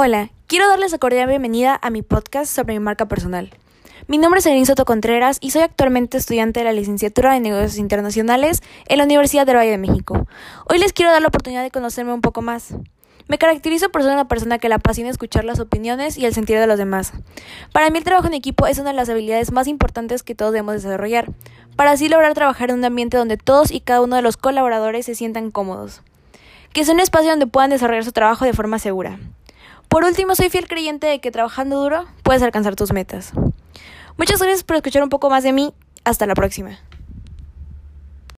Hola, quiero darles la cordial bienvenida a mi podcast sobre mi marca personal. Mi nombre es Erin Soto Contreras y soy actualmente estudiante de la licenciatura en negocios internacionales en la Universidad del Valle de México. Hoy les quiero dar la oportunidad de conocerme un poco más. Me caracterizo por ser una persona que le apasiona escuchar las opiniones y el sentido de los demás. Para mí el trabajo en equipo es una de las habilidades más importantes que todos debemos desarrollar, para así lograr trabajar en un ambiente donde todos y cada uno de los colaboradores se sientan cómodos. Que sea un espacio donde puedan desarrollar su trabajo de forma segura. Por último, soy fiel creyente de que trabajando duro puedes alcanzar tus metas. Muchas gracias por escuchar un poco más de mí. Hasta la próxima.